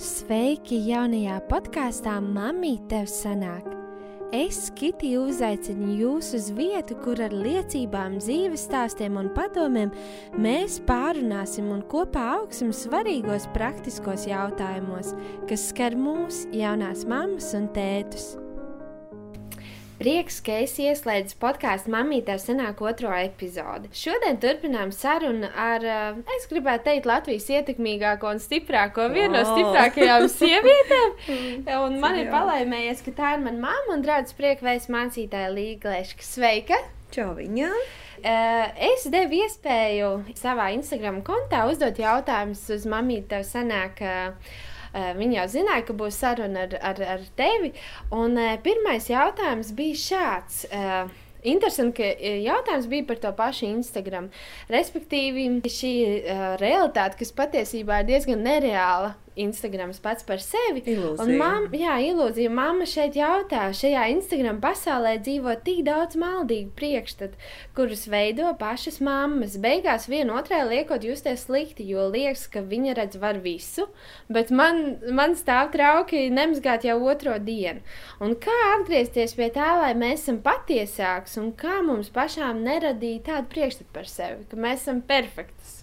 Sveiki jaunajā podkāstā Māmī tev sanāk! Es, Kitija, uzaicinu jūs uz vietu, kur ar liecībām, dzīves stāstiem un padomiem mēs pārunāsim un kopā augsim svarīgos praktiskos jautājumos, kas skar mūs, jaunās mammas un tētus. Prieks, ka es ieslēdzu podkāstu Mamītē senāk otro epizodi. Šodien turpinām sarunu ar, eh, es gribētu teikt, Latvijas ietekmīgāko un stiprāko, vienu no stiprākajām sievietēm. Un man ir palaimējies, ka tā ir mana mamma un draugs priekvēs mācītāja Līgleška. Sveika! Čau viņa! Eh, es devu iespēju savā Instagram kontā uzdot jautājumus uz mamītē senāk. Uh, Eh, Viņa jau zināja, ka būs saruna ar, ar, ar tevi. Un eh, pirmais jautājums bija šāds. Eh, interesanti, ka jautājums bija par to pašu Instagram. Respektīvi, šī uh, realitāte, kas patiesībā ir diezgan nereāla, Instagrams pats par sevi. Ilūzija. Un mam, jā, ilūzija. Mamma šeit jautā, šajā Instagram pasaulē dzīvo tik daudz maldīgu priekšstatu, kurus veido pašas mammas. Beigās vienotrai liekot justies slikti, jo liekas, ka viņa redz var visu, bet man, man stāv trauki nemazgāt jau otro dienu. Un kā atgriezties pie tā, lai mēs esam patiesāks un kā mums pašām neradīt tādu priekšstatu par sevi, ka mēs esam perfektas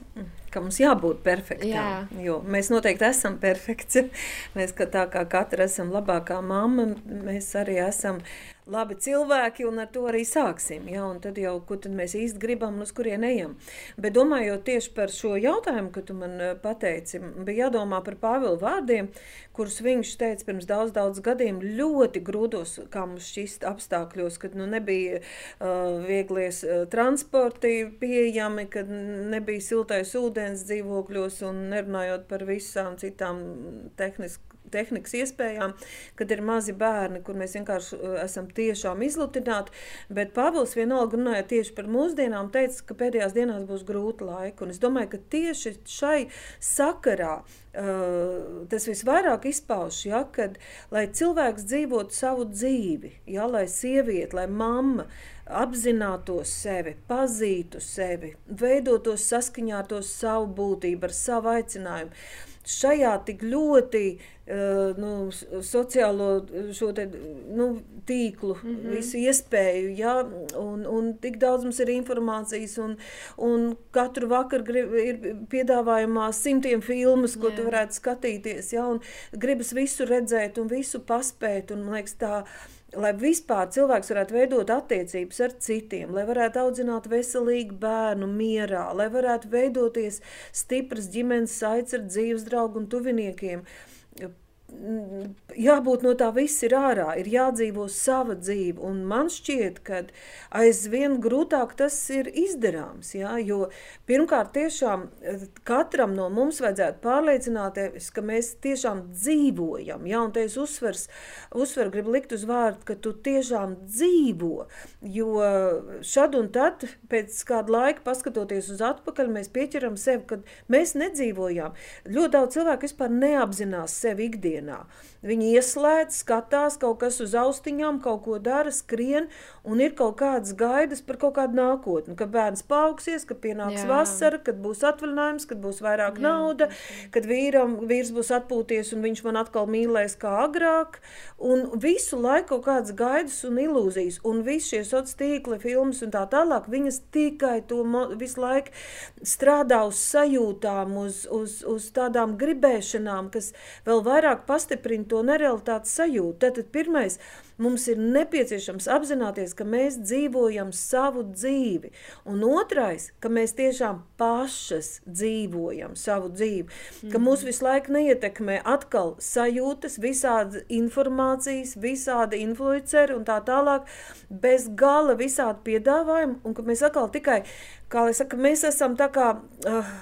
ka mums jābūt perfektam. Jā. Jo mēs noteikti esam perfekti. Mēs kā tā kā katra esam labākā mamma, mēs arī esam labi cilvēki, un ar to arī sāksim. Ja? Un tad jau, ko tad mēs īsti gribam un uz kurien ejam. Bet domājot tieši par šo jautājumu, ko tu man eh, pateici, bija jādomā par Pāvila vārdiem, kurus viņš teica pirms daudz, daudz gadiem ļoti grūdos, kā mums šķist apstākļos, kad nu, nebija uh, vieglies uh, transporti pieejami, kad nebija siltais ūdens dzīvokļos un nerunājot par visām citām tehniskām tehnikas iespējām, kad ir mazi bērni, kur mēs vienkārši uh, esam tiešām izlutināti. Bet Pāvils vienalga runāja tieši par mūsdienām, teica, ka pēdējās dienās būs grūti laiki. Un es domāju, ka tieši šai sakarā uh, tas visvairāk izpaužas, ja, kad lai cilvēks dzīvotu savu dzīvi, ja, lai sieviete, lai mamma apzinātos sevi, pazītu sevi, veidotos saskaņā ar to savu būtību, ar savu aicinājumu. Šajā tik ļoti uh, Eh, nu, sociālo te, nu, tīklu, mm -hmm. visu iespēju, ja, un, un tik daudz mums ir informācijas, un, un katru vakaru grib, ir piedāvājumā simtiem filmas, ko Jā. tu varētu skatīties, ja, un gribas visu redzēt un visu paspēt, un man liekas tā, lai vispār cilvēks varētu veidot attiecības ar citiem, lai varētu audzināt veselīgu bērnu mierā, lai varētu veidoties stipras ģimenes saites ar dzīves draugu un tuviniekiem. Uh, jābūt no tā viss ir ārā, ir jādzīvo sava dzīve. Un man šķiet, ka aizvien grūtāk tas ir izdarāms. Jā, jo pirmkārt, tiešām eh, katram no mums vajadzētu pārliecināties, ka mēs tiešām dzīvojam. Jā, un te es uzsvers, uzsver, gribu likt uz vārdu, ka tu tiešām dzīvo. Jo šad un tad, pēc kāda laika, paskatoties uz atpakaļ, mēs pieķeram sevi, ka mēs nedzīvojām. Ļoti daudz cilvēku vispār neapzinās sevi 那。Viņi ieslēdz, skatās kaut kas uz austiņām, kaut ko dara, skrien, un ir kaut kādas gaidas par kaut kādu nākotni. Kad bērns paaugsies, kad pienāks Jā. vasara, kad būs atvaļinājums, kad būs vairāk Jā. nauda, kad vīram, vīrs būs atpūties un viņš man atkal mīlēs kā agrāk. Un visu laiku kaut kādas gaidas un ilūzijas, un visi šie sociālie tīkli, filmas un tā tālāk, viņas tikai to visu laiku strādā uz sajūtām, uz, uz, uz tādām gribēšanām, kas vēl vairāk pastiprina to nerealitātes sajūtu. Tātad pirmais, mums ir nepieciešams apzināties, ka mēs dzīvojam savu dzīvi. Un otrais, ka mēs tiešām pašas dzīvojam savu dzīvi. Mm. Ka mhm. mūs visu laiku neietekmē atkal sajūtas, visādi informācijas, visādi influenceri un tā tālāk, bez gala visādi piedāvājumi, un ka mēs atkal tikai, kā lai saka, mēs esam tā kā uh,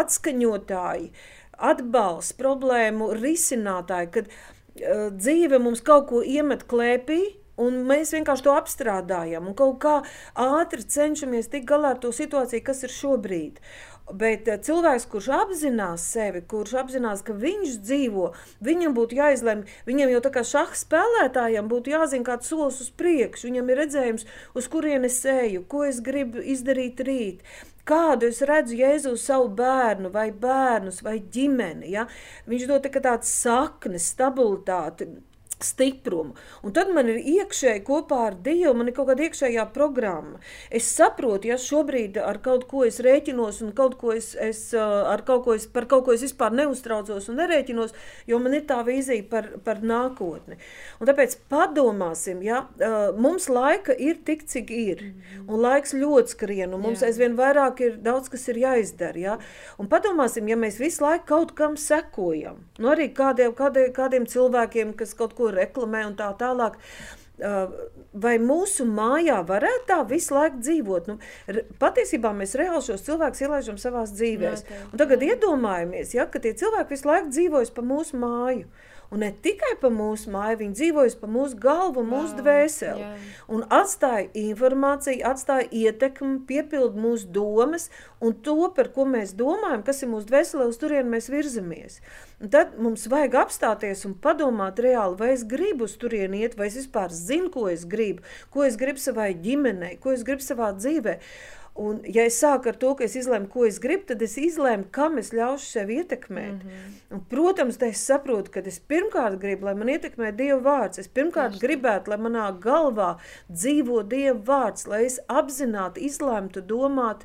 atskaņotāji, uh, atbalsts, problēmu risinātāji, kad uh, dzīve mums kaut ko iemet klēpī, un mēs vienkārši to apstrādājam un kaut kā ātri cenšamies tikt galā ar to situāciju, kas ir šobrīd. Bet uh, cilvēks, kurš apzinās sevi, kurš apzinās, ka viņš dzīvo, viņam būtu jāizlemj, viņam jau tā kā šaha spēlētājam būtu jāzina kāds solis uz priekšu, viņam ir redzējums, uz kurien es eju, ko es gribu izdarīt rīt. Kādu es redzu Jēzu savu bērnu, vai bērnus, vai ģimeni. Ja? Viņš dod tā tādu sakni, stabilitāti, stiprumu. Un tad man ir iekšēji kopā ar Dievu, man ir kaut kāda iekšējā programma. Es saprotu, ja šobrīd ar kaut ko es rēķinos un kaut ko es, es ar kaut ko es, par kaut ko es vispār neuztraucos un nerēķinos, jo man ir tā vīzija par, par nākotni. Un tāpēc padomāsim, ja mums laika ir tik, cik ir. Un laiks ļoti skrien, un mums Jā. aizvien vairāk ir daudz, kas ir jāizdara. Ja? Un padomāsim, ja mēs visu laiku kaut kam sekojam. Nu arī kādiem, kādiem, kādiem cilvēkiem, kas kaut ko reklamē un tā tālāk. Uh, vai mūsu mājā varētu tā visu laiku dzīvot? Nu, patiesībā mēs reāli šos cilvēkus ielaidām savā dzīvē. Tagad iedomājamies, ja, ka tie cilvēki visu laiku dzīvojas pa mūsu māju. Uh, Un ne tikai pa mūsu māju, viņi dzīvojas pa mūsu galvu, mūsu wow, dvēseli. Jā. Un atstāja informāciju, atstāja ietekmi, piepild mūsu domas un to, par ko mēs domājam, kas ir mūsu dvēselē, uz turieni mēs virzamies. Un tad mums vajag apstāties un padomāt reāli, vai es gribu uz turieni iet, vai es vispār zinu, ko es gribu, ko es gribu savai ģimenei, ko es gribu savā dzīvē. Un, ja es sāku ar to, ka es izlēmu, ko es gribu, tad es izlēmu, kam es ļaušu sev ietekmēt. Mm -hmm. un, protams, es saprotu, ka es pirmkārt gribu, lai man ietekmē Dieva vārds. Es pirmkārt Tieši. gribētu, lai manā galvā dzīvo Dieva vārds, lai es apzināti izlēmtu domāt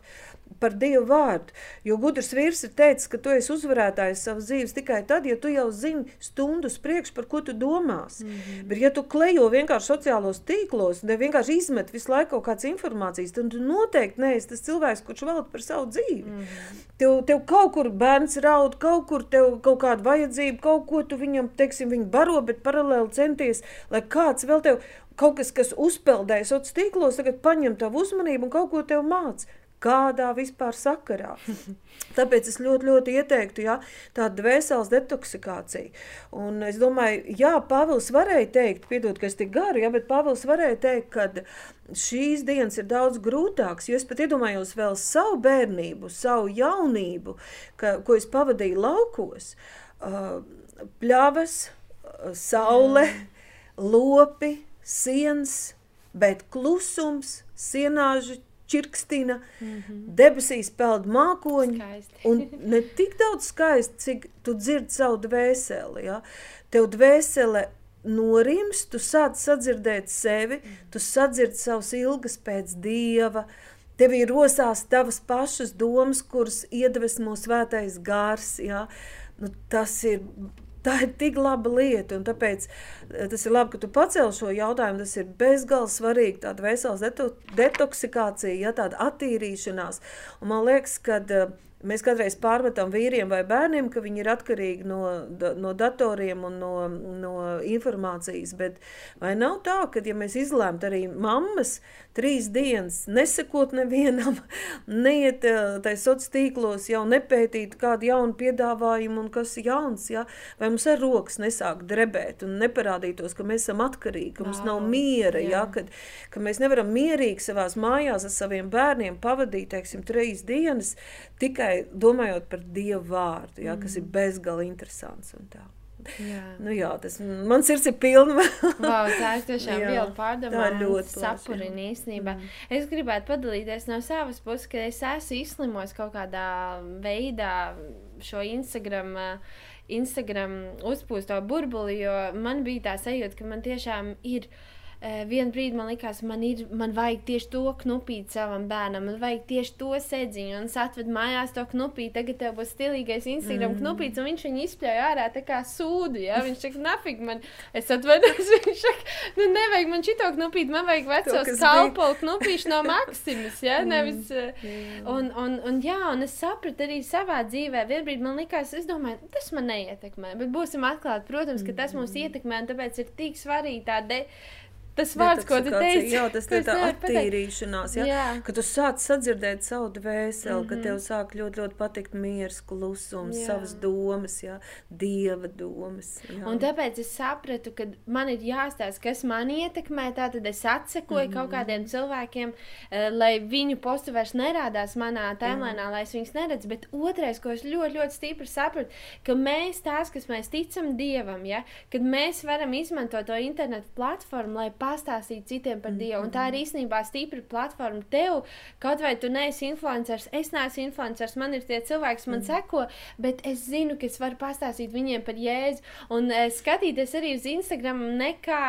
par Dievu vārdu. Jo gudrs vīrs ir teicis, ka tu esi uzvarētājs savas dzīves tikai tad, ja tu jau zini stundu priekš, par ko tu domās. Mm -hmm. Bet ja tu klejo vienkārši sociālos tīklos, ne vienkārši izmet visu laiku kaut kādas informācijas, tad tu noteikti neesi tas cilvēks, kurš velk par savu dzīvi. Mm -hmm. tev, tev kaut kur bērns raud, kaut kur tev kaut kāda vajadzība, kaut ko tu viņam, teiksim, viņu baro, bet paralēli centies, lai kāds vēl tev kaut kas, kas uzpeldēja sociālos tīklos, tagad paņem tavu uzmanību un kaut ko tev māca. Kādā vispār sakarā? Tāpēc es ļoti, ļoti ieteiktu ja, tādu dvēseles detoksikāciju. Un es domāju, jā, Pāvils varēja teikt, piedod, ka es tik garu, ja, bet Pāvils varēja teikt, ka šīs dienas ir daudz grūtāks, jo es pat iedomājos vēl savu bērnību, savu jaunību, ka, ko es pavadīju laukos, uh, pļavas, uh, saule, lopi, siens, bet klusums, sienāžu čirkstina, mm -hmm. debesīs peld mākoņi. Un ne tik daudz skaisti, cik tu dzirdi savu dvēseli. Ja? Tev dvēsele norims, tu sāc sadzirdēt sevi, mm. tu sadzirdi savus ilgas pēc Dieva, tev ir rosās tavas pašas domas, kuras iedvesmo svētais gārs. Ja? Nu, tas ir Tā ir tik laba lieta, un tāpēc eh, tas ir labi, ka tu pacēli šo jautājumu. Tas ir bezgalīgi svarīgi, tāda veselas deto detoksikācija, ja tāda attīrīšanās. Un man liekas, ka uh, Mēs kādreiz pārmetam vīriem vai bērniem, ka viņi ir atkarīgi no, no datoriem un no, no informācijas. Bet vai nav tā, ka, ja mēs izlēmtu arī mammas trīs dienas nesakot nevienam, neiet eh, tajā sociālos tīklos, jau nepētīt kādu jaunu piedāvājumu un kas jauns, ja? vai mums ar rokas nesāk drebēt un neparādītos, ka mēs esam atkarīgi, ka mums nav miera, jā. Ja? Kad, ka mēs nevaram mierīgi savās mājās ar saviem bērniem pavadīt, teiksim, trīs dienas tikai domājot par Dievu vārdu, ja, kas mm. ir bezgalīgi interesants. Jā. Nu, jā, tas man sirds ir pilna. wow, tā ir tiešām liela pārdomā. Ļoti sapurina īstenībā. Mm. Es gribētu padalīties no savas puses, ka es esmu izslimojis kaut kādā veidā šo Instagram. Instagram uzpūsto burbuli, jo man bija tā sajūta, ka man tiešām ir Uh, Vienu brīdi man likās, man, ir, man vajag tieši to knupīt savam bērnam, man vajag tieši to sēdziņu, un es atvedu mājās to knupīt. Tagad tev būs stilīgais Instagram mm. knupīts, un viņš viņu izspļauj ārā tā kā sūdu. Ja? Viņš saka, nafig man, es atvedos, viņš saka, nu nevajag man šito knupīt, man vajag veco skalpolu knupīšu no Maksimas, ja? Mm. Nevis, mm. un, un, un, jā, un es sapratu arī savā dzīvē, vienbrīd man likās, es domāju, tas man neietekmē, bet būsim atklāti, protams, ka tas mūs mm. ietekmē, un tāpēc ir tik svarīgi tā de tas vārds, ko tu teici. Jā, tas ir tā attīrīšanās, jā, jā. kad tu sāc sadzirdēt savu dvēseli, mm -hmm. kad tev sāk ļoti, ļoti patikt miers, klusums, jā. savas domas, jā, dieva domas. Jā. Un tāpēc es sapratu, ka man ir jāstāsta, kas man ietekmē, tātad es atsekoju mm -hmm. kaut kādiem cilvēkiem, uh, lai viņu postu vairs nerādās manā tēmlēnā, lai es viņus neredzu, bet otrais, ko es ļoti, ļoti stipri sapratu, ka mēs tās, kas mēs ticam Dievam, ja, kad mēs varam izmantot to internetu platformu, lai pastāstītu citiem par Dievu. Un tā ir mm-hmm. īstenībā stipra platforma tev, kaut vai tu neesi influenceris, es neesmu influenceris, man ir tie cilvēki, kas man mm. seko, bet es zinu, ka es varu pastāstīt viņiem par Jēzu. Un uh, skatīties arī uz Instagram ne kā,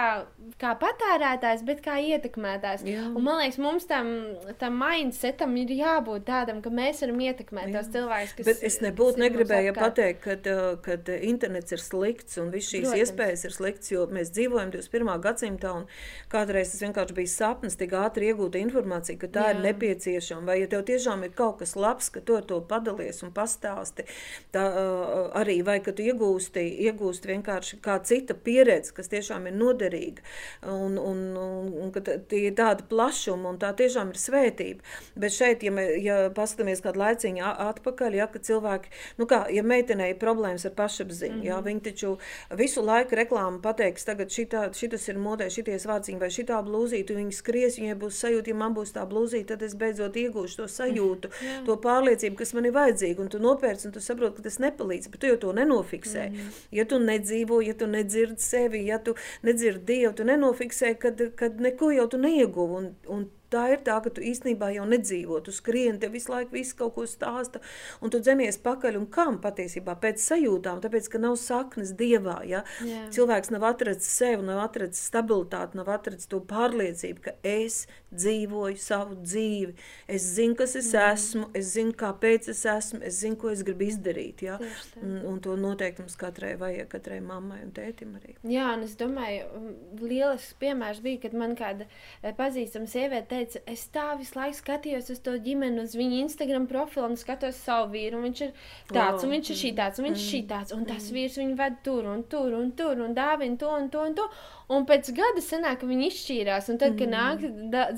kā patērētājs, bet kā ietekmētājs. Jā. Un man liekas, mums tam, tam mindsetam ir jābūt tādam, ka mēs varam ietekmēt Jā. tos cilvēkus, kas. Bet es nebūtu negribēju pateikt, ka kad internets ir slikts un viss šīs Protams. iespējas ir slikts, jo mēs dzīvojam 21. gadsimtā un kādreiz tas vienkārši bija sapnis, tik ātri iegūt informāciju, ka tā Jā. ir nepieciešama. Vai ja tev tiešām ir kaut kas labs, ka tu ar to padalies un pastāsti, tā uh, arī, vai ka tu iegūsti, iegūsti vienkārši kā cita pieredze, kas tiešām ir noderīga, un, un, un, un ka tie ir tāda plašuma, un tā tiešām ir svētība. Bet šeit, ja, mē, ja paskatāmies kādu laiciņu atpakaļ, ja, ka cilvēki, nu kā, ja meitenei ir problēmas ar pašapziņu, mm -hmm. ja, viņi taču visu laiku reklāmu pateiks, tagad šitā, šitas ir modē, šities vārdziņi vai šitā blūzīte, viņi skries, viņai būs sajūta, ja man būs tā blūzīte, tad es beidzot iegūšu to sajūtu, Jā. to pārliecību, kas man ir vajadzīga, un tu nopērci, un tu saproti, ka tas nepalīdz, bet tu jau to nenofiksē. Mm. Ja tu nedzīvo, ja tu nedzirdi sevi, ja tu nedzirdi Dievu, tu nenofiksē, kad, kad neko jau tu neieguvi, un, un Tā ir tā, ka tu īstenībā jau nedzīvo, tu skrieni, tev visu laiku viss kaut ko stāsta, un tu dzenies pakaļ, un kam patiesībā pēc sajūtām, tāpēc, ka nav saknes dievā, ja? Jā. Cilvēks nav atradzis sevi, nav atradzis stabilitāti, nav atradzis to pārliecību, ka es dzīvoju savu dzīvi, es zinu, kas es mm. esmu, es zinu, kāpēc es esmu, es zinu, ko es gribu izdarīt, ja? Un, un to noteikti mums katrai vajag, katrai mammai un tētim arī. Jā, un es domāju, lielisks piemērs bija, kad man kāda eh, pazīstama sieviete teica, es tā visu laiku skatījos uz to ģimeni, uz viņa Instagram profilu un skatos savu vīru. Viņš ir tāds, wow. un viņš ir šī tāds, un viņš ir šī mm. tāds, un tas mm. vīrs viņu ved tur un tur un tur un dāvina to un to un to. Un pēc gada sanāk, ka viņi izšķīrās. Un tad, kad nāk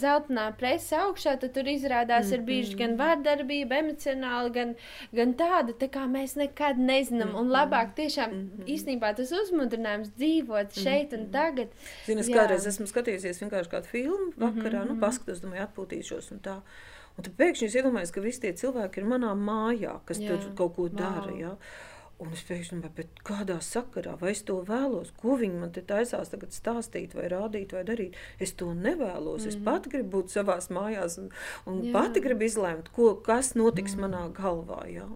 zeltainā presa augšā, tad tur izrādās, ir bijuši gan vārdarbība, emocionāli, gan, gan tāda, tā kā mēs nekad nezinām. Un labāk tiešām īstenībā tas uzmundrinājums dzīvot šeit un tagad. Zini, es kādreiz esmu skatījusies vienkārši kādu filmu vakarā, nu, paskatās es domāju, atpūtīšos un tā. Un tad pēkšņi es iedomājos, ka visi tie cilvēki ir manā mājā, kas jā. tur kaut ko wow. dara. Ja? Un es pēkšņi domāju, kādā sakarā, vai es to vēlos, ko viņi man te taisās tagad stāstīt, vai rādīt, vai darīt. Es to nevēlos. Mm. Es pati gribu būt savā mājās un, un pati gribu izlēmt, ko, kas notiks mm. manā galvā. Ja?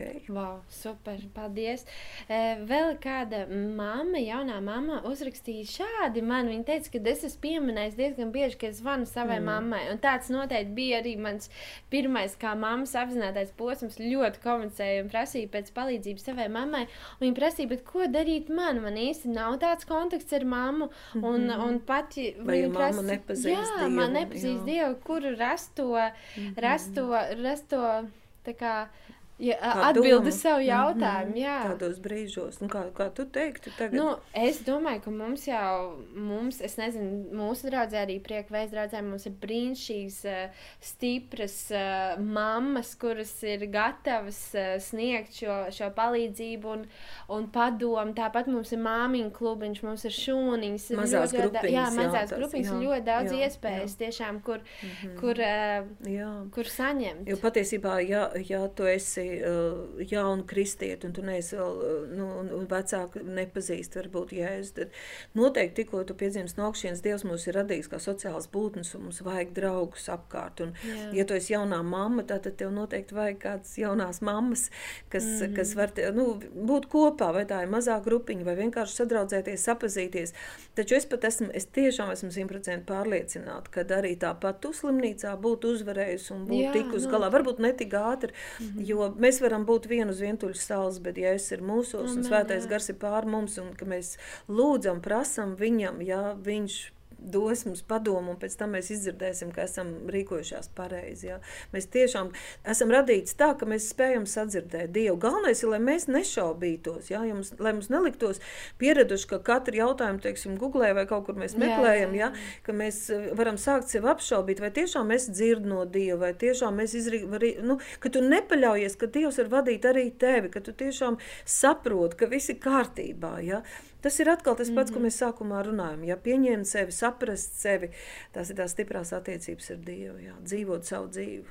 Okay. Wow, super, paldies. Vēl kāda mamma, jaunā mamma, uzrakstīja šādi man. Viņa teica, ka es esmu pieminējis diezgan bieži, ka es zvanu savai mm. mammai. Un tāds noteikti bija arī mans pirmais, kā mammas apzinātais posms. Ļoti komunicēju un prasīju pēc palīdzības savai mammai. Viņa prasīja, ko darīt man? Man īsti nav tāds kontakts ar mammu. Un, mm un pat viņa prasa, nepazīst jā, dievu, man nepazīst jā. dievu, kur rast to, mm rast to, rast to tā kā Ja, atbildi sev mhm. jautājumu, jā. Tādos brīžos, nu, kā, kā tu teiktu tagad? Nu, es domāju, ka mums jau, mums, es nezinu, mūsu draudzē arī prieka veids draudzē, mums ir brīnišķīgas, uh, stipras uh, mammas, kuras ir gatavas uh, sniegt šo, šo palīdzību un, un padomu. Tāpat mums ir māmiņu klubiņš, mums ir šūniņas. Mazās grupiņas. Jā, mazās jā, grupiņas, jā, ļoti daudz jā, iespējas jā. tiešām, kur, mm -hmm. kur, uh, jā. kur saņemt. Jo patiesībā, ja, ja tu esi uh, jaunu kristieti, un tu neesi vēl, uh, nu, un, vecāki nepazīst, varbūt jēzus, tad noteikti tikko tu piedzimst no augšienes, Dievs mūs ir radījis kā sociāls būtnes, un mums vajag draugus apkārt, un Jā. ja tu esi jaunā mamma, tad tev noteikti vajag kādas jaunās mammas, kas, mm -hmm. kas var, te, nu, būt kopā, vai tā ir mazā grupiņa, vai vienkārši sadraudzēties, sapazīties, taču es pat esmu, es tiešām esmu simtprocentīgi pārliecināta, ka arī tāpat tu slimnīcā būtu uzvarējusi un būtu tikus no. galā, varbūt ne tik ātri, mm -hmm. jo mēs varam būt vienu uz vientuļas salas, bet ja es ir mūsos un svētais gars ir pār mums un ka mēs lūdzam, prasam viņam, ja viņš dos mums padomu, un pēc tam mēs izdzirdēsim, ka esam rīkojušies pareizi. Ja? Mēs tiešām esam radīts tā, ka mēs spējam sadzirdēt Dievu. Galvenais ir, lai mēs nešaubītos, ja? Ja mums, lai mums neliktos pieraduši, ka katru jautājumu, teiksim, googlē vai kaut kur mēs meklējam, jā, jā. Ja? ka mēs eh, varam sākt sev apšaubīt, vai tiešām es dzirdu no Dieva, vai tiešām es izrīku, nu, ka tu nepaļaujies, ka Dievs var vadīt arī tevi, ka tu tiešām saproti, ka viss ir kārtībā. Ja? Tas ir atkal tas pats, mm -hmm. ko mhm. mēs sākumā runājam. Ja pieņemt sevi, saprast sevi, tās ir tās stiprās attiecības ar Dievu, jā, dzīvot savu dzīvi.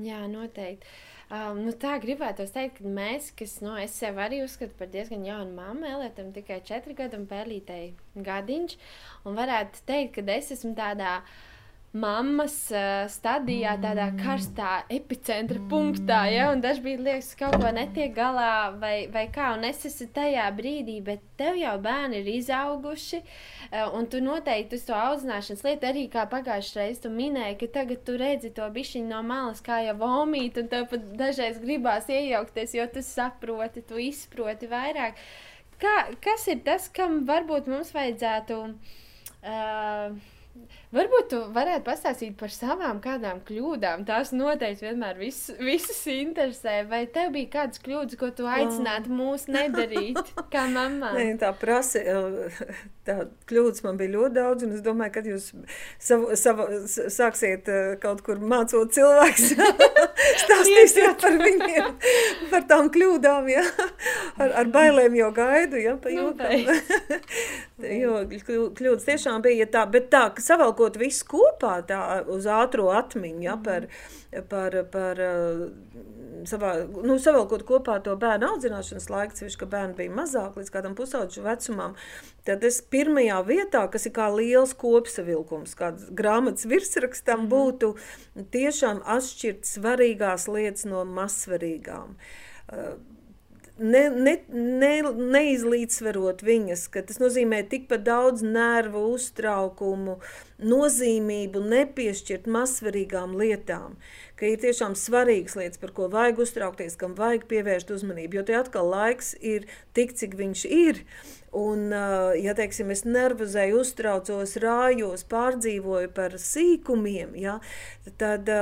Jā, noteikti. Um, nu tā gribētu teikt, ka mēs, kas nu, es sev arī uzskatu par diezgan jaunu mammu, Elietam tikai 4 gadu un pērlītei gadiņš, un varētu teikt, ka es esmu tādā uh, mammas uh, stadijā, tādā karstā epicentra punktā, ja, un dažkārt liekas, ka kaut ko netiek galā, vai, vai kā, un es esmu tajā brīdī, bet tev jau bērni ir izauguši, uh, un tu noteikti uz to audzināšanas lietu arī kā pagājušajā reizē tu minēji, ka tagad tu redzi to bišķiņu no malas, kā jau vomīt, un tev pat dažreiz gribās iejaukties, jo tu saproti, tu izproti vairāk. Kā, kas ir tas, kam varbūt mums vajadzētu uh, Varbūt tu varētu pastāstīt par savām kādām kļūdām. Tās noteikti vienmēr vis, visus interesē. Vai tev bija kādas kļūdas, ko tu aicinātu mūs nedarīt, kā mamma? Nē, tā prasa, tā kļūdas man bija ļoti daudz, un es domāju, ka jūs savu, savu, sāksiet kaut kur mācot cilvēks, stāstīsiet par viņiem, par tām kļūdām, ja? ar, ar bailēm jau gaidu, ja, pa nu, jūkam. jo kļūdas tiešām bija tā, bet tā, ka savalkot visu kopā tā uz ātro atmiņu, ja, par, par, par savā, nu, savalkot kopā to bērnu audzināšanas laiku, sevišķi, ka bērni bija mazāk līdz kādam pusauģu vecumam, tad es pirmajā vietā, kas ir kā liels kopsavilkums, kāds grāmatas virsrakstam mm. būtu tiešām atšķirt svarīgās lietas no mazsvarīgām. Uh, ne, ne, ne, neizlīdzsverot viņas, ka tas nozīmē tikpat daudz nervu, uztraukumu, nozīmību nepiešķirt mazsvarīgām lietām, ka ir tiešām svarīgas lietas, par ko vajag uztraukties, kam vajag pievērst uzmanību, jo te atkal laiks ir tik, cik viņš ir, un, ja, teiksim, es nervozēju, uztraucos, rājos, pārdzīvoju par sīkumiem, ja, tad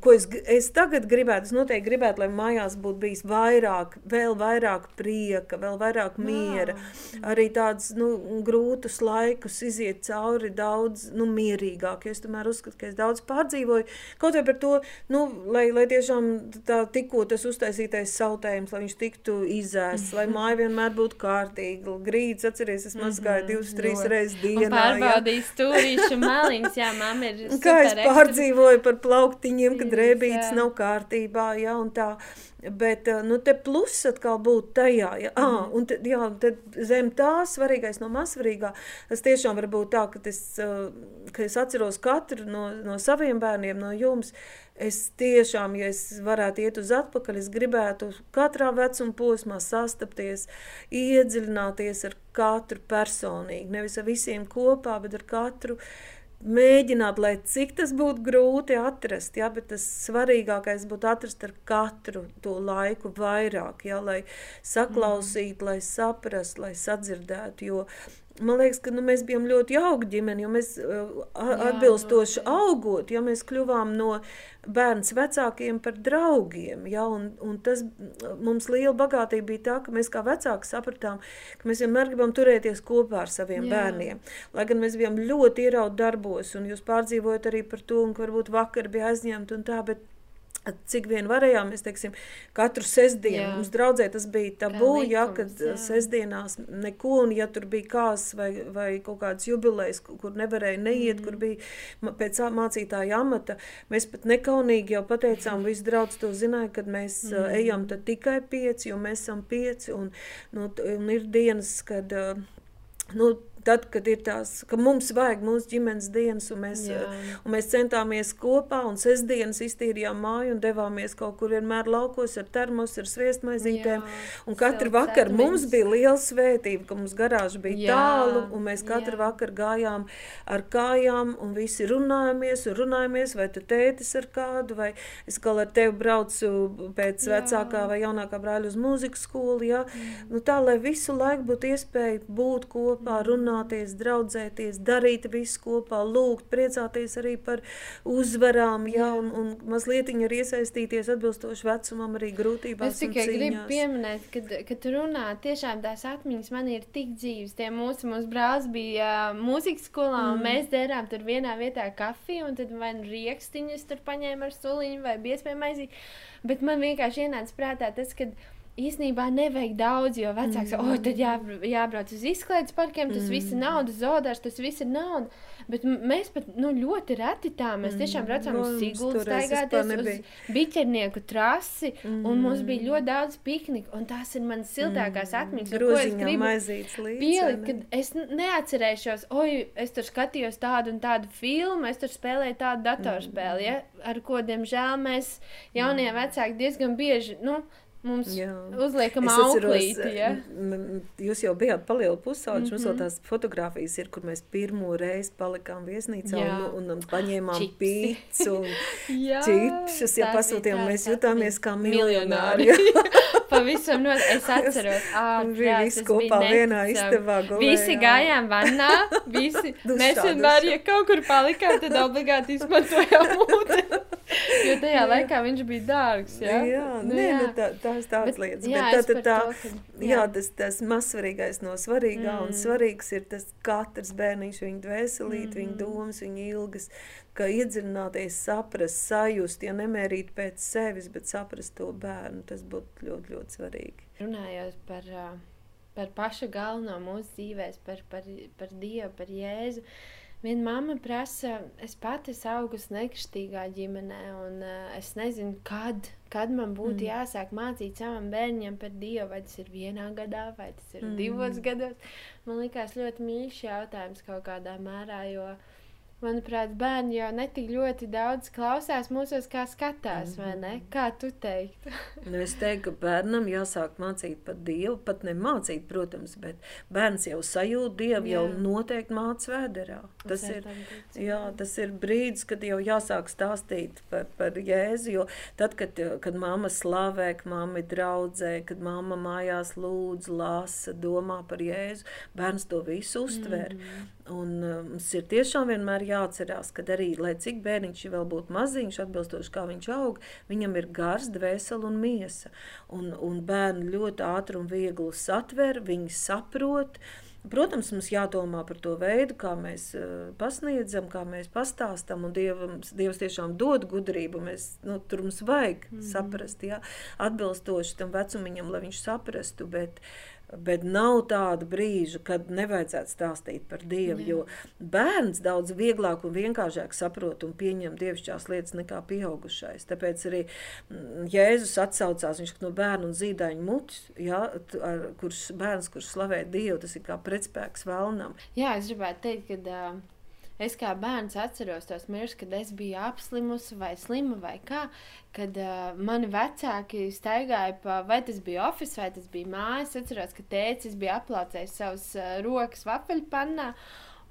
ko es, es tagad gribētu, es noteikti gribētu, lai mājās būtu bijis vairāk, vēl vairāk prieka, vēl vairāk miera, Jā. arī tāds, nu, grūtus laikus iziet cauri daudz, nu, mierīgāk, es tomēr uzskatu, ka es daudz pārdzīvoju, kaut vai par to, nu, lai, lai tiešām tā tikko tas uztaisītais sautējums, lai viņš tiktu izēsts, lai māja vienmēr būtu kārtīga, grīds, atceries, es mazgāju mm -hmm, divas, trīs jo. reizes dienā. Un pārbaudīju stūrīšu maliņas, jā, mamma ir Kā es pārdzīvoju par plauktiņiem, ka drēbītes nav kārtībā, ja, un tā, bet, eh, nu, te plus atkal būt tajā, ja, mm. ah, un te, jā, tad zem tā svarīgais no mazsvarīgā, tas tiešām var būt tā, ka es, eh, ka es atceros katru no, no saviem bērniem, no jums, es tiešām, ja es varētu iet uz atpakaļ, es gribētu katrā vecuma posmā sastapties, iedziļināties ar katru personīgi, nevis ar visiem kopā, bet ar katru uh, mēģināt, lai cik tas būtu grūti atrast, ja, bet tas svarīgākais būtu atrast ar katru to laiku vairāk, ja, lai saklausītu, mm. lai saprastu, lai sadzirdētu, jo Man liekas, ka nu, mēs bijām ļoti jauki ģimene, jo mēs uh, atbilstoši jā, augot, ja mēs kļuvām no bērns vecākiem par draugiem. Ja, un, un tas mums liela bagātība bija tā, ka mēs kā vecāki sapratām, ka mēs vienmēr gribam turēties kopā ar saviem jā. bērniem. Lai gan mēs bijām ļoti ierauti darbos, un jūs pārdzīvojat arī par to, un ka varbūt vakar bija aizņemti un tā, bet cik vien varējām, mēs teiksim, katru sestdienu, jā. mums draudzē tas bija tabū, likums, ja, kad jā. sestdienās neko, un ja tur bija kās vai, vai kaut kāds jubilejs, kur nevarēja neiet, mm. kur bija pēc mācītāja amata, mēs pat nekaunīgi jau pateicām, visi draudz to zināja, kad mēs mm. ejam tad tikai pieci, jo mēs esam pieci, un, nu, un ir dienas, kad, nu, tad, kad ir tās, ka mums vajag mūsu ģimenes dienas, un mēs, Jā. un mēs centāmies kopā, un sestdienas iztīrījām māju un devāmies kaut kur vienmēr laukos ar termos, ar sviestmaizītēm, Jā. un katru vakaru mums bija liela svētība, ka mums garāža bija Jā. tālu, un mēs katru Jā. vakaru gājām ar kājām, un visi runājamies, un runājamies, vai tu tētis ar kādu, vai es kā ar tevi braucu pēc Jā. vecākā vai jaunākā brāļa uz mūzikas skolu, ja? Mm. nu tā, lai visu laiku būtu iespēja būt kopā, runāt, runāties, draudzēties, darīt visu kopā, lūgt, priecāties arī par uzvarām, jā, un, un mazliet arī iesaistīties atbilstoši vecumam arī grūtībās Es tikai gribu pieminēt, kad, kad tu runā, tiešām tās atmiņas man ir tik dzīves. Tie mūsu, mūsu brālis bija uh, mūzikas skolā, mm. un mēs derām tur vienā vietā kafiju, un tad vai nu riekstiņas tur paņēma ar suliņu vai biespēju maizīt. Bet man vienkārši ienāca prātā tas, ka īstenībā nevajag daudz, jo vecāks mm. oh, tad jā, jābrauc uz izklaides parkiem, tas mm. viss ir nauda, zodārs, tas viss ir nauda. Bet mēs pat nu, ļoti reti tā, mēs tiešām mm. braucām uz Siguldu, staigāties uz biķernieku trasi, mm. un mums bija mm. ļoti daudz pikniku, un tās ir manas siltākās mm. atmiņas. Groziņā maizītes līdzi. Pielikt, kad es neatcerēšos, oi, es tur skatījos tādu un tādu filmu, es tur spēlēju tādu datorspēli, mm. ja, ar ko, diemžēl, mēs jaunie mm. vecāki diezgan bieži, nu, Mums jā. uzliekam auklīti, ja? Jūs jau bijāt palielu pusauģi, mm -hmm. mums vēl mhm. tās fotogrāfijas ir, kur mēs pirmo reizi palikām viesnīcā jā. un, un paņēmām Čipsi. pīcu un čipšus, ja pasūtījām, mēs jutāmies kā miljonāri. Pavisam no, es atceros, ārprāt, visi kopā vienā istabā gulējām. Visi gājām vannā, visi, mēs vienmēr, ja kaut kur palikām, tad obligāti izmantojām ūdeni. Jo tajā laikā viņš bija dārgs. Jā, jā, nu, nē, jā. Nu, tā, tās tādas bet, lietas. Jā, bet tā, tā, tā, to, ka, jā. jā, tas, tas mazsvarīgais no svarīgā mm. un svarīgs ir tas katrs bērniņš, viņa dvēselīt, mm. viņa domas, viņa ilgas, ka iedzināties, saprast, sajust, ja nemērīt pēc sevis, bet saprast to bērnu, tas būtu ļoti, ļoti svarīgi. Runājot par, par pašu galveno mūsu dzīvēs, par, par, par Dievu, par Jēzu, uh, Viena mamma prasa, es pati augu nekristīgā ģimenē, un uh, es nezinu, kad, kad man būtu mm. jāsāk mācīt savam bērnam par Dievu. Vai tas ir vienā gadā, vai tas ir mm. divos gados. Man liekas, ļoti mīļš jautājums kaut kādā mērā, jo Manuprāt, bērni jau netik ļoti daudz klausās mūsos, kā skatās, mm vai ne? Mhm. Kā tu teiktu? nu, es teiktu, ka bērnam jāsāk mācīt par Dievu, pat ne mācīt, protams, bet bērns jau sajūt Dievu, jā. jau noteikti māca vēderā. Tas ir, jā, tas ir brīdis, kad jau jāsāk stāstīt par, par Jēzu, jo tad, kad, kad mamma slavē, ka mamma ir draudzē, kad mamma mājās lūdz, lasa, domā par Jēzu, bērns to visu uztver. Mm -hmm. Un uh, mums ir tiešām vienmēr jāatcerās, ka arī, lai cik bērniņš vēl būtu maziņš, atbilstoši kā viņš aug, viņam ir gars, dvēsele un miesa. Un, un bērni ļoti ātri un viegli satver, viņi saprot. Protams, mums jādomā par to veidu, kā mēs uh, pasniedzam, kā mēs pastāstām. Dievs, Dievs tiešām dod gudrību. Mēs, nu, tur mums vajag mm -hmm. saprast, jā, atbilstoši tam vecumam, lai viņš saprastu. Bet, uh, Bet nav tādu brīžu, kad nevajadzētu stāstīt par Dievu. Jā. Jo bērns daudz vieglāk un vienkāršāk saprot un pieņem dievišķās lietas nekā pieaugušais. Tāpēc arī mm, Jēzus atsaucās, viņš no bērna un zīdaiņa mutes, ja, ar, kurš bērns, kurš slavē Dievu, tas ir kā pretspēks vēlnam. Jā, es gribētu teikt, ka. Uh Es kā bērns atceros tos mirkļus, kad es biju apslimusi vai slima vai kā, kad uh, mani vecāki staigāja pa, vai tas bija oficiāls, vai tas bija mājas. Es atceros, ka tēcis bija aplācējis savus uh, rokas vapeļpannā.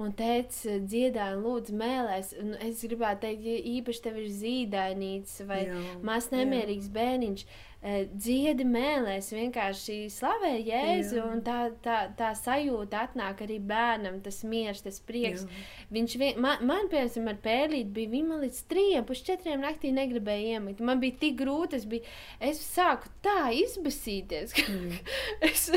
Un teica, dziedāja, lūdzu, mēlēs. Un es gribētu teikt, ja īpaši tev ir zīdainīts vai mazs nemierīgs bērniņš. Uh, dziedi mēlēs, vienkārši slavē Jēzu, tā, tā, tā sajūta atnāk arī bērnam, tas miers, tas prieks. Jā. Viņš vien, man, man, piemēram, ar pērlīti bija, viņa līdz trījiem, pus četriem naktī negribēja iemigt. Man bija tik grūti, es, biju, es sāku tā izbasīties, ka es,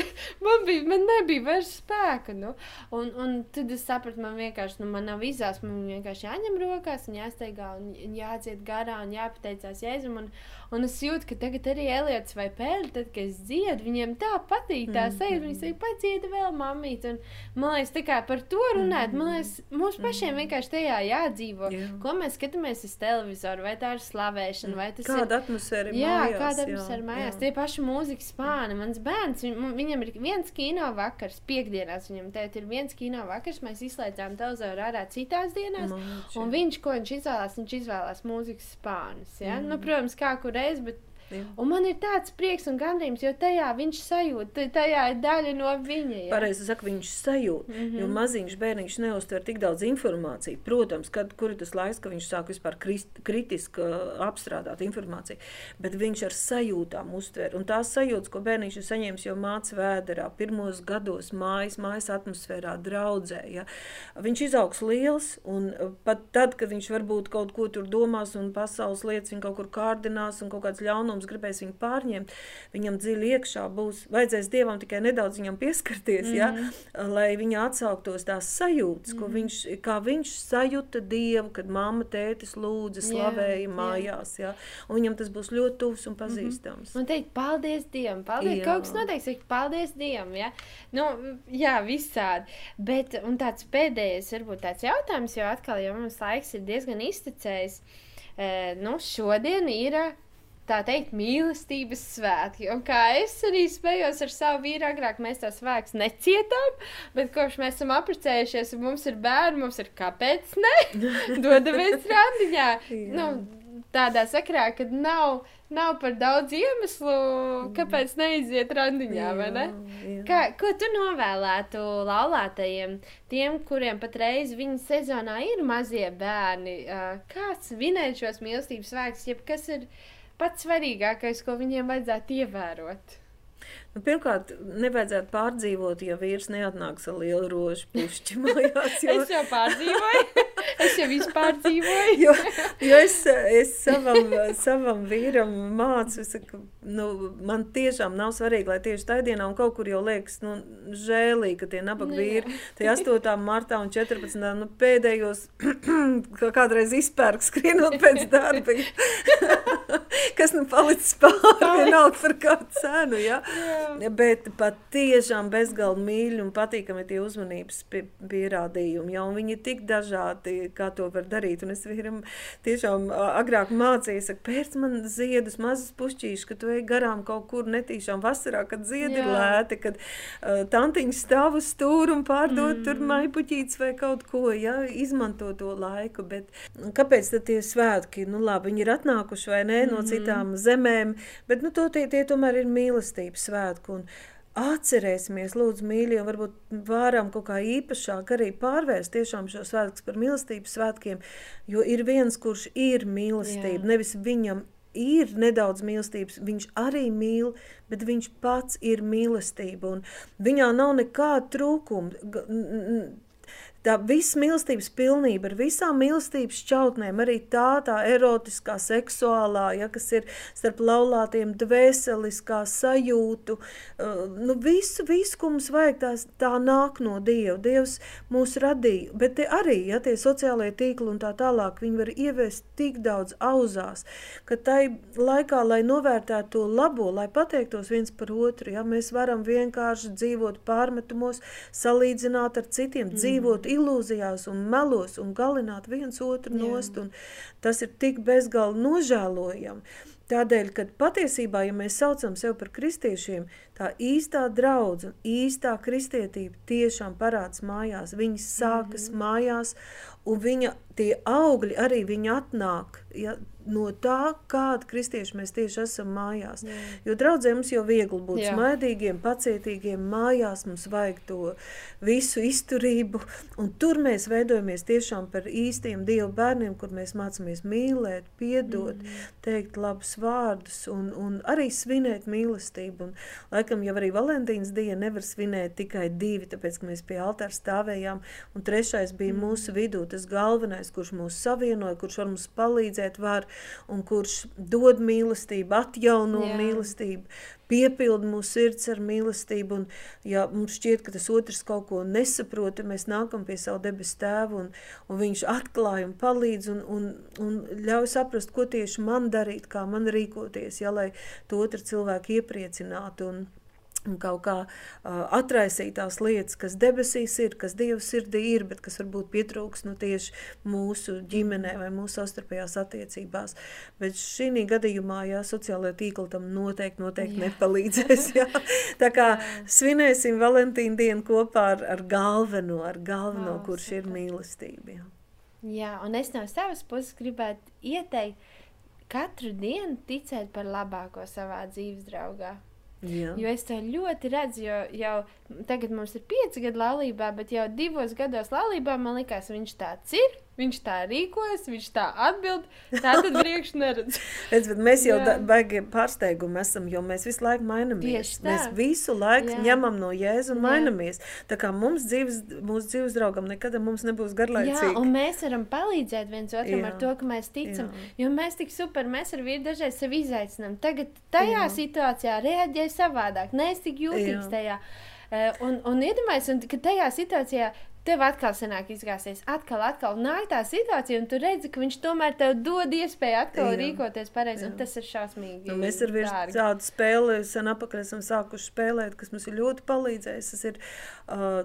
man, bija, man nebija vairs spēka. Nu. Un, un tad es sapratu, man vienkārši, nu, man nav izās, man vienkārši jāņem rokās un jāsteigā un jāciet garā un jāpateicās Jēzum. Un, Un es jūtu, ka tagad arī Eliots vai Pēļi, tad, kad es dziedu, viņiem tā patīk tā mm -hmm. sajūta. Viņi saka, padziedi vēl mamīt. Un, man liekas, tā kā par to runāt, man liekas, mums pašiem mhm. vienkārši tajā jādzīvo. Jā. Ko mēs skatāmies uz televizoru, vai tā ir slavēšana, vai tas kāda ir. Atmosfēra jā, mājās, kāda atmosfēra mājās. Jā. Tie paši mūzikas spāni. Mans bērns, viņ, viņam ir viens kino vakars, piekdienās viņam tēt ir viens kino vakars, mēs izslēdzām televizoru ārā citās dienās. Mači. Un viņš, ko viņš izvēlās, viņš izvēlās mūzikas spānus. Ja? Mm. Nu, protams, kā kur reizi, bet Jā. Un man ir tāds prieks un gandrījums, jo tajā viņš sajūt, tajā ir daļa no viņa. Pareizi saka, viņš sajūt, mm -hmm. jo maziņš bērniņš neuztver tik daudz informāciju. Protams, kad, kur ir tas laiks, ka viņš sāk vispār krist, kritiski apstrādāt informāciju, bet viņš ar sajūtām uztver. Un tās sajūtas, ko bērniņš ir saņēmis jau māca vēderā, pirmos gados mājas, mājas atmosfērā, draudzē, ja, viņš izaugs liels un pat tad, kad viņš varbūt kaut ko tur domās un pasaules lietas viņa kaut kur kārdinās un kaut kāds ļaunums gribēs viņu pārņemt, viņam dziļi iekšā būs, vajadzēs Dievam tikai nedaudz viņam pieskarties, mm -hmm. ja, mhm. lai viņa atsauktos tās sajūtas, mm -hmm. ko viņš, kā viņš sajuta Dievu, kad mamma, tētis lūdza, slavēja jā, mājās, jā. un viņam tas būs ļoti tuvs un pazīstams. Mm -hmm. Un teikt, paldies Dievam, paldies, jā. kaut kas noteikti, paldies Dievam, ja, nu, jā, visādi, bet, un tāds pēdējais, varbūt tāds jautājums, jo atkal jau mums laiks ir diezgan iztecējis, e, nu, šodien ir tā teikt, mīlestības svētki. Un kā es arī spējos ar savu vīru, agrāk mēs tās svētkus necietām, bet kopš mēs esam apprecējušies un mums ir bērni, mums ir kāpēc ne? Dodamies randiņā. nu, tādā sakrā, ka nav, nav par daudz iemeslu, kāpēc neiziet randiņā, vai ne? Kā, ko tu novēlētu laulātajiem, tiem, kuriem patreiz viņa sezonā ir mazie bērni? Kāds vinēt šos mīlestības svētkus, jeb kas ir pats svarīgākais, ko viņiem vajadzētu ievērot? Nu, pirmkārt, nevajadzētu pārdzīvot, ja vīrs neatnāks ar lielu rožu pušķi mājās. Jo... es jau pārdzīvoju. es jau vispār dzīvoju. jo, jo es, es savam, savam vīram mācu, ka nu, man tiešām nav svarīgi, lai tieši tajā dienā un kaut kur jau liekas nu, žēlīgi, ka tie nabaga nu, vīri, tie 8. martā un 14. Nu, pēdējos kādreiz izpērk skrienot pēc darba. kas nu palicis pāri, vienalga par kādu cenu, ja? Jā. Bet pat tiešām bezgalīgi mīļi un patīkami tie uzmanības pierādījumi, ja? Un viņi ir tik dažādi, kā to var darīt. Un es vīram tiešām agrāk mācīju, saka, pēc man ziedus mazas pušķīšas, ka tu ej garām kaut kur netīšām vasarā, kad ziedi ir lēti, kad uh, tantiņš stāv uz stūru un pārdod mm. tur maipuķītes vai kaut ko, ja? Izmanto to laiku. Bet kāpēc tad tie svētki, nu labi, viņi ir atnākuši vai nē, no citām citām zemēm, bet nu, to, tie, tie tomēr ir mīlestības svētki. Un, Atcerēsimies, lūdzu, mīļie, varbūt varam kaut kā īpašāk arī pārvērst tiešām šo svētkus par mīlestības svētkiem, jo ir viens, kurš ir mīlestība, Jā. nevis viņam ir nedaudz mīlestības, viņš arī mīl, bet viņš pats ir mīlestība, viņā nav nekāda trūkuma tā visa mīlestības pilnība, ar visām mīlestības šķautnēm, arī tā, tā erotiskā, seksuālā, ja, kas ir starp laulātiem, dvēseliskā sajūtu, uh, nu visu, visu, ko mums vajag, tās, tā nāk no Dieva. Dievs mūs radīja, bet te arī, ja tie sociālie tīkli un tā tālāk, viņi var ieviest tik daudz auzās, ka tai laikā, lai novērtētu to labo, lai pateiktos viens par otru, ja, mēs varam vienkārši dzīvot pārmetumos, salīdzināt ar citiem, mm. dzīvot ilūzijās un melos un galināt viens otru Jā. nost, un tas ir tik bezgalīgi nožēlojami. Tādēļ, kad patiesībā, ja mēs saucam sevi par kristiešiem, tā īstā draudzība, īstā kristietība tiešām parādās mājās. Viņas sākas mm -hmm. mājās, un viņa tie augļi arī viņa atnāk. Ja, no tā, kāda kristieši mēs tieši esam mājās. Jā. Jo draudzē mums jau viegli būt Jā. smaidīgiem, pacietīgiem, mājās mums vajag to visu izturību, un tur mēs veidojamies tiešām par īstiem Dievu bērniem, kur mēs mācāmies mīlēt, piedot, mm. teikt labus vārdus un, un arī svinēt mīlestību. Un, laikam jau arī Valentīnas diena nevar svinēt tikai divi, tāpēc, ka mēs pie altāra stāvējām, un trešais bija mm. mūsu vidū, tas galvenais, kurš mūs savienoja, kurš var mums palīdzēt, var, un kurš dod mīlestību, atjauno Jā. mīlestību, piepilda mūsu sirds ar mīlestību. Un, ja mums šķiet, ka tas otrs kaut ko nesaprot, tad mēs nākam pie savu debesu tēvu, un, un viņš atklāja un palīdz un, un, un ļauj saprast, ko tieši man darīt, kā man rīkoties, ja, lai to otru cilvēku iepriecinātu. Un, un kaut kā uh, atraisīt tās lietas, kas debesīs ir, kas Dieva sirdī ir, bet kas varbūt pietrūks nu, tieši mūsu ģimenē vai mūsu savstarpējās attiecībās. Bet šī gadījumā, jā, sociālajā tīkla tam noteikti, noteikti jā. nepalīdzēs. Jā. Tā kā svinēsim Valentīnu dienu kopā ar, ar galveno, ar galveno, oh, kurš super. ir mīlestība. Jā. jā, un es no savas puses gribētu ieteikt, katru dienu ticēt par labāko savā dzīves draugā. Jā. Jo es to ļoti redzu, jo jau tagad mums ir pieci gadi laulībā, bet jau divos gados laulībā man likās, viņš tāds ir. Viņš tā rīkojas, viņš tā atbild. Tā tad priekš neredz. Redz, mēs jau baigi pārsteigumi esam, jo mēs visu laiku mainamies. Mēs visu laiku Jā. ņemam no Jēzu un Jā. mainamies. Tā kā mums dzīves, mūsu dzīves draugam nekad mums nebūs garlaicīgi. Jā, un mēs varam palīdzēt viens otram Jā. ar to, ka mēs ticam. Jā. Jo mēs tik super, mēs ar vīru dažreiz sevi izaicinām. Tagad tajā Jā. situācijā reaģēja savādāk. Nē, es tik jūtīgs Jā. tajā. Uh, un, un iedomājieties, ka tajā situācijā tev atkal sanāk izgāzties, atkal, atkal nāk tā situācija, un tu redzi, ka viņš tomēr tev dod iespēju atkal jā, rīkoties pareizi, un tas ir šausmīgi. Nu, mēs ar vienu tādu spēli sen apakaļ esam sākuši spēlēt, kas mums ir ļoti palīdzējis. Tas ir uh,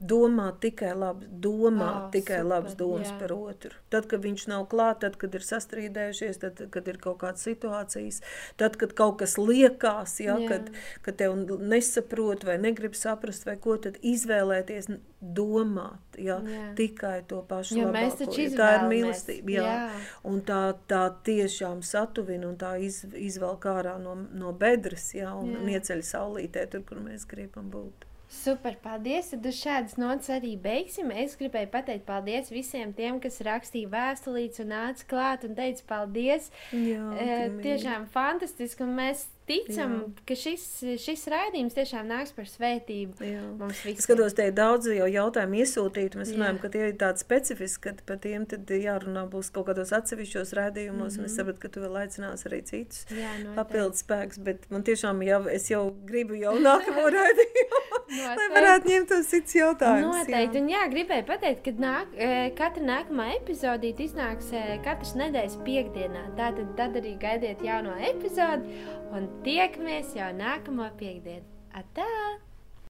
domāt tikai labs, domāt oh, tikai super, labs domas jā. par otru. Tad, kad viņš nav klāt, tad, kad ir sastrīdējušies, tad, kad ir kaut kādas situācijas, tad, kad kaut kas liekas, ja, jā. kad, kad tev nesaprot vai negrib saprast, vai ko tad izvēlēties, domāt ja, jā. tikai to pašu jo labāko. Tā ir mīlestība, jā. jā. Un tā, tā tiešām satuvina un tā iz, izvelk ārā no, no bedres, ja, un, jā. un ieceļ saulītē tur, kur mēs gribam būt. Super, paldies! Tad uz šādas nots arī beigsim. Es gribēju pateikt paldies visiem tiem, kas rakstīja vēstulītes un nāca klāt un teica paldies. Jā, e, tiešām fantastiski, un mēs ticam, Jā. ka šis, šis raidījums tiešām nāks par svētību. Es skatos, te ir daudz jau jautājumu iesūtīti, mēs runājam, ka tie ir tādi specifiski, ka par tiem tad jārunā būs kaut kādos atsevišķos raidījumos, mm -hmm. un es mhm. sapratu, ka tu vēl aicinās arī citus Jā, papildus spēks, bet man tiešām jau, es jau gribu jau nākamo raidījumu, lai varētu ņemt tos cits jautājumus. Noteikti, jā. un jā, gribēju pateikt, ka nāk, e, katra nākamā epizodīte iznāks e, katras nedēļas piekdienā, tātad tad arī gaidiet jauno epizodi, un Tiekamies jau nākamo piekdienu. Atā!